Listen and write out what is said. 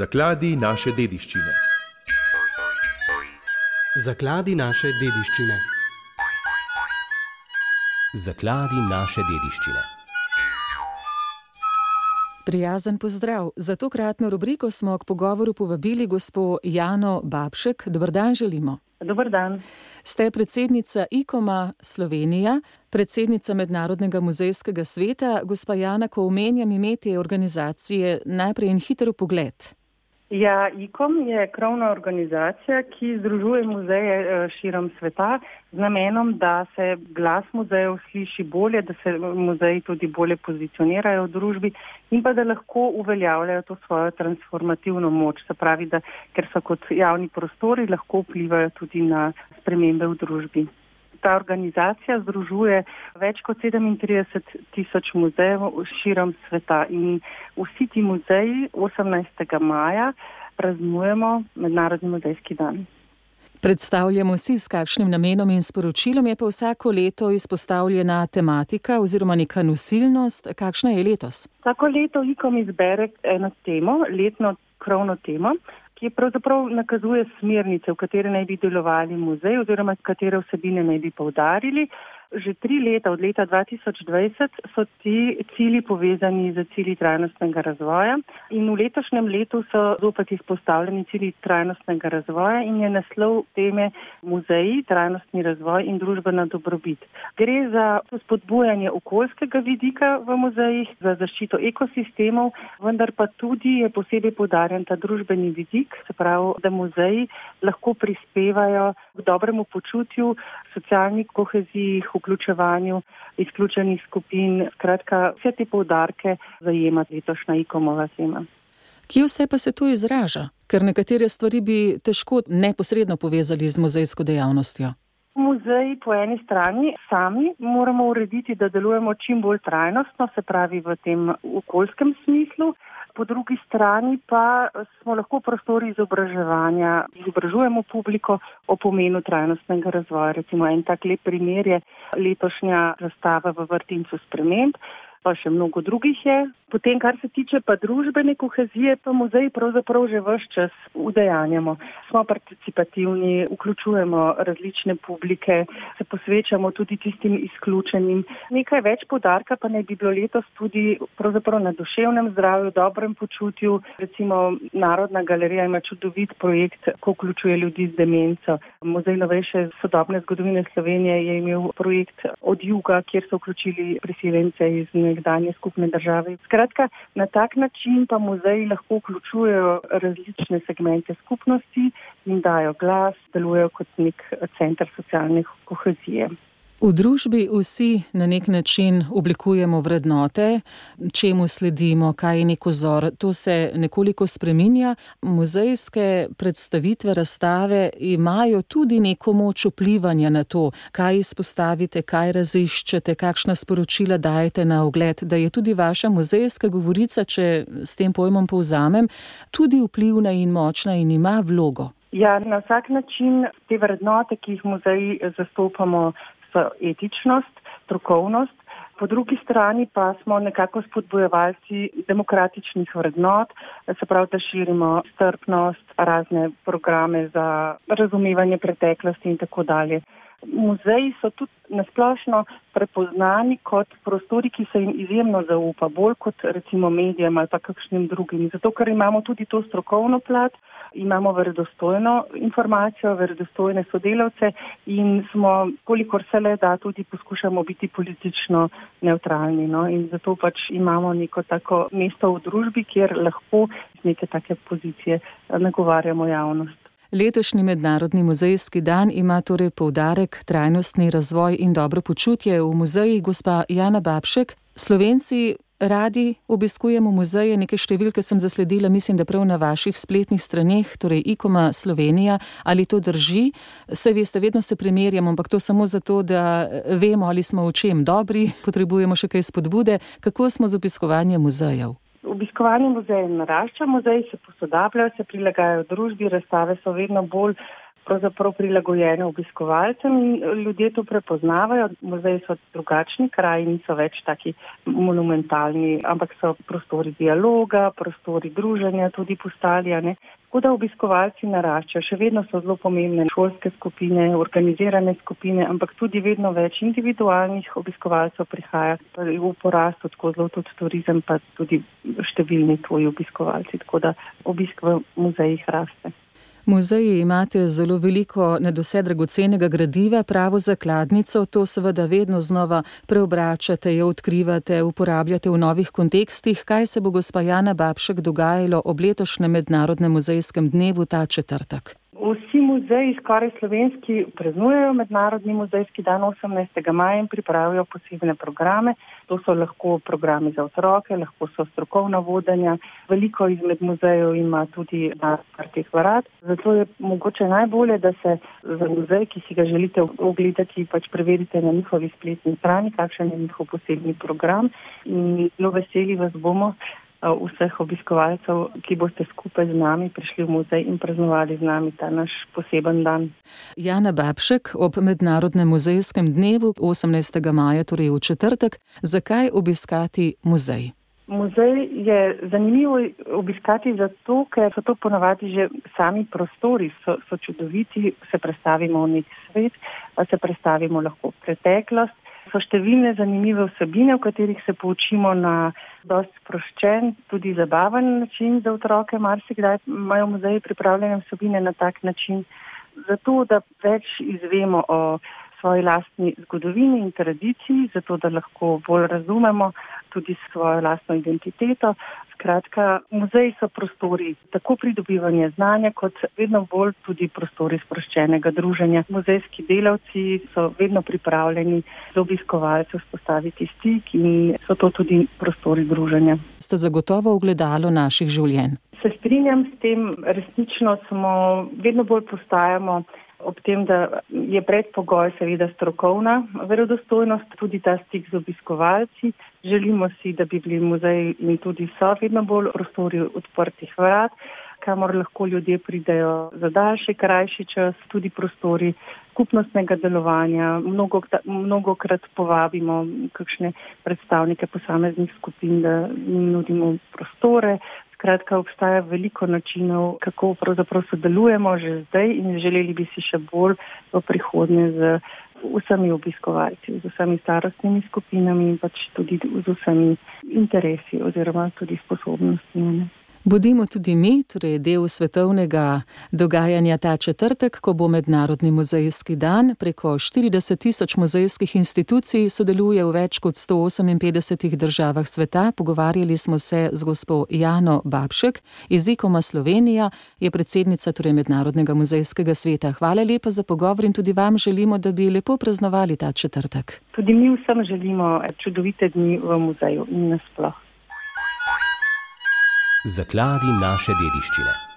Zakladi naše dediščine. Zakladi naše dediščine. Zakladi naše dediščine. Prijazen pozdrav. Za tokratno rubriko smo k pogovoru povabili gospo Jano Babšek. Dobr dan želimo. Dobar dan. Ste predsednica IKOMA Slovenija, predsednica Mednarodnega muzejskega sveta. Gospa Jana, ko omenjam ime te organizacije, najprej en hiter pogled. Ja, IKOM je krovna organizacija, ki združuje muzeje eh, širom sveta z namenom, da se glas muzejev sliši bolje, da se muzeji tudi bolje pozicionirajo v družbi in pa da lahko uveljavljajo to svojo transformativno moč. Se pravi, da ker so kot javni prostori, lahko vplivajo tudi na spremembe v družbi. Ta organizacija združuje več kot 37 tisoč muzejev širom sveta in vsi ti muzeji 18. maja praznujemo Mednarodni muzejski dan. Predstavljamo si, s kakšnim namenom in sporočilom je pa vsako leto izpostavljena tematika oziroma neka nosilnost. Kakšna je letos? Vsako leto IKOM izbere eno temo, letno krovno temo, ki pravzaprav nakazuje smernice, v katere naj bi delovali muzej oziroma katere vsebine naj bi poudarili. Že tri leta, od leta 2020, so ti cili povezani z cili trajnostnega razvoja in v letošnjem letu so zopet izpostavljeni cili trajnostnega razvoja in je naslov teme muzeji, trajnostni razvoj in družbena dobrobit. Gre za spodbujanje okoljskega vidika v muzejih, za zaščito ekosistemov, vendar pa tudi je posebej podarjen ta družbeni vidik, se pravi, da muzeji lahko prispevajo k dobremu počutju, socialni koheziji, vključevanju izključenih skupin. Skratka, vse te povdarke zajema letošnja ikomova tema. Kje vse pa se to izraža? Ker nekatere stvari bi težko neposredno povezali z muzejsko dejavnostjo. Muzeji po eni strani sami moramo urediti, da delujemo čim bolj trajnostno, se pravi v tem okoljskem smislu po drugi strani pa smo lahko prostori izobraževanja, izobražujemo publiko o pomenu trajnostnega razvoja. Recimo en tak lep primer je letošnja razstava v vrtincu sprememb, pa še mnogo drugih je. Potem, kar se tiče pa družbene kohezije, pa muzej pravzaprav že vse čas udejanjamo. Smo participativni, vključujemo različne publike, se posvečamo tudi tistim izključenim. Nekaj več podarka pa naj bi bilo letos tudi na duševnem zdravju, dobrem počutju. Recimo Narodna galerija ima čudovit projekt, ko vključuje ljudi z demenco. Muzej novejše sodobne zgodovine Slovenije je imel projekt od juga, kjer so vključili priseljence iz nekdanje skupne države. Skratka, na tak način pa muzeji lahko vključujejo različne segmente skupnosti in dajo glas, delujejo kot nek center socialne kohezije. V družbi vsi na nek način oblikujemo vrednote, čemu sledimo, kaj je nek ozor. To se nekoliko spreminja. Muzejske predstavitve, razstave imajo tudi neko moč vplivanja na to, kaj izpostavite, kaj raziščete, kakšna sporočila dajete na ogled, da je tudi vaša muzejska govorica, če s tem pojmom povzamem, tudi vplivna in močna in ima vlogo. Ja, na vsak način te vrednote, ki jih muzeji zastopamo, so etičnost, strokovnost, po drugi strani pa smo nekako spodbojevalci demokratičnih vrednot, se pravi, da širimo strpnost, razne programe za razumevanje preteklosti in tako dalje. Muzeji so tudi nasplošno prepoznani kot prostori, ki se jim izjemno zaupa, bolj kot recimo medijem ali pa kakšnim drugim. Zato, ker imamo tudi to strokovno plat, imamo verodostojno informacijo, verodostojne sodelavce in smo, kolikor se le da, tudi poskušamo biti politično neutralni. No? In zato pač imamo neko tako mesto v družbi, kjer lahko iz neke take pozicije nagovarjamo javnost. Letošnji mednarodni muzejski dan ima torej poudarek trajnostni razvoj in dobro počutje v muzeji gospa Jana Babšek. Slovenci radi obiskujemo muzeje, nekaj številke sem zasledila, mislim, da prav na vaših spletnih straneh, torej ikoma Slovenija, ali to drži. Se veste, vedno se primerjamo, ampak to samo zato, da vemo, ali smo v čem dobri, potrebujemo še kaj spodbude, kako smo z obiskovanjem muzejev. Obiskovanje muzejev narašča, muzeji se posodabljajo, se prilagajajo družbi, razstave so vedno bolj pravzaprav prilagojene obiskovalcem in ljudje to prepoznavajo. Muzeji so drugačni, kraji niso več taki monumentalni, ampak so prostori dialoga, prostori druženja tudi postali. Tako da obiskovalci naraščajo, še vedno so zelo pomembne šolske skupine, organizirane skupine, ampak tudi vedno več individualnih obiskovalcev prihaja v porastu, tako zelo tudi turizem, pa tudi številni tvoji obiskovalci. Tako da obisk v muzejih raste. Muzeji imate zelo veliko nedose dragocenega gradiva, pravo zakladnico, to seveda vedno znova preobračate, jo odkrivate, uporabljate v novih kontekstih. Kaj se bo gospa Jana Babšek dogajalo ob letošnjem mednarodnem muzejskem dnevu ta četrtek? Vsi muzeji, skoraj slovenski, praznujejo Mednarodni muzejski dan 18. maja in pripravijo posebne programe. To so lahko programi za otroke, lahko so strokovna vodenja. Veliko izmed muzejev ima tudi odprtih vrat. Zato je mogoče najbolje, da se za muzej, ki si ga želite ogledati, pač preverite na njihovi spletni strani, kakšen je njihov posebni program. In zelo veseli vas bomo, vseh obiskovalcev, ki boste skupaj z nami prišli v muzej in praznovali z nami ta naš poseben dan. Jana Babšek ob Mednarodnem muzejskem dnevu 18. maja, torej v četrtek, zakaj obiskati muzej? Muzej je zanimivo obiskati zato, ker so to ponavadi že sami prostori, so, so čudoviti, se predstavimo v nek svet, se predstavimo lahko v preteklost so številne zanimive vsebine, v katerih se poučimo na dosti sproščen, tudi zabaven način za otroke. Marsikdaj imajo muzeji pripravljene vsebine na tak način, zato da več izvemo o svoji lastni zgodovini in tradiciji, zato da lahko bolj razumemo tudi svojo lastno identiteto. Skratka, muzeji so prostori tako pridobivanja znanja, kot vedno bolj tudi prostori sproščenega druženja. Muzejski delavci so vedno pripravljeni z obiskovalci vzpostaviti stik in so to tudi prostori druženja. Ste zagotovo ogledalo naših življenj? Se strinjam s tem, resnično smo vedno bolj postajamo ob tem, da je predpogoj seveda strokovna verodostojnost, tudi ta stik z obiskovalci. Želimo si, da bi bili muzeji in tudi so vedno bolj prostori odprtih vrat, kamor lahko ljudje pridejo za daljši, krajši čas, tudi prostori skupnostnega delovanja. Mnogo, mnogo krat povabimo kakšne predstavnike posameznih skupin, da jim nudimo prostore, Skratka, obstaja veliko načinov, kako pravzaprav sodelujemo že zdaj in želeli bi si še bolj v prihodnje z vsemi obiskovalci, z vsemi starostnimi skupinami in pač tudi z vsemi interesi oziroma tudi sposobnostmi. Bodimo tudi mi, torej del svetovnega dogajanja ta četrtek, ko bo Mednarodni muzejski dan. Preko 40 tisoč muzejskih institucij sodeluje v več kot 158 državah sveta. Pogovarjali smo se z gospo Jano Babšek iz Ikoma Slovenija, je predsednica torej Mednarodnega muzejskega sveta. Hvala lepa za pogovor in tudi vam želimo, da bi lepo praznovali ta četrtek. Tudi mi vsem želimo čudovite dni v muzeju in nasploh zakladi naše dediščine.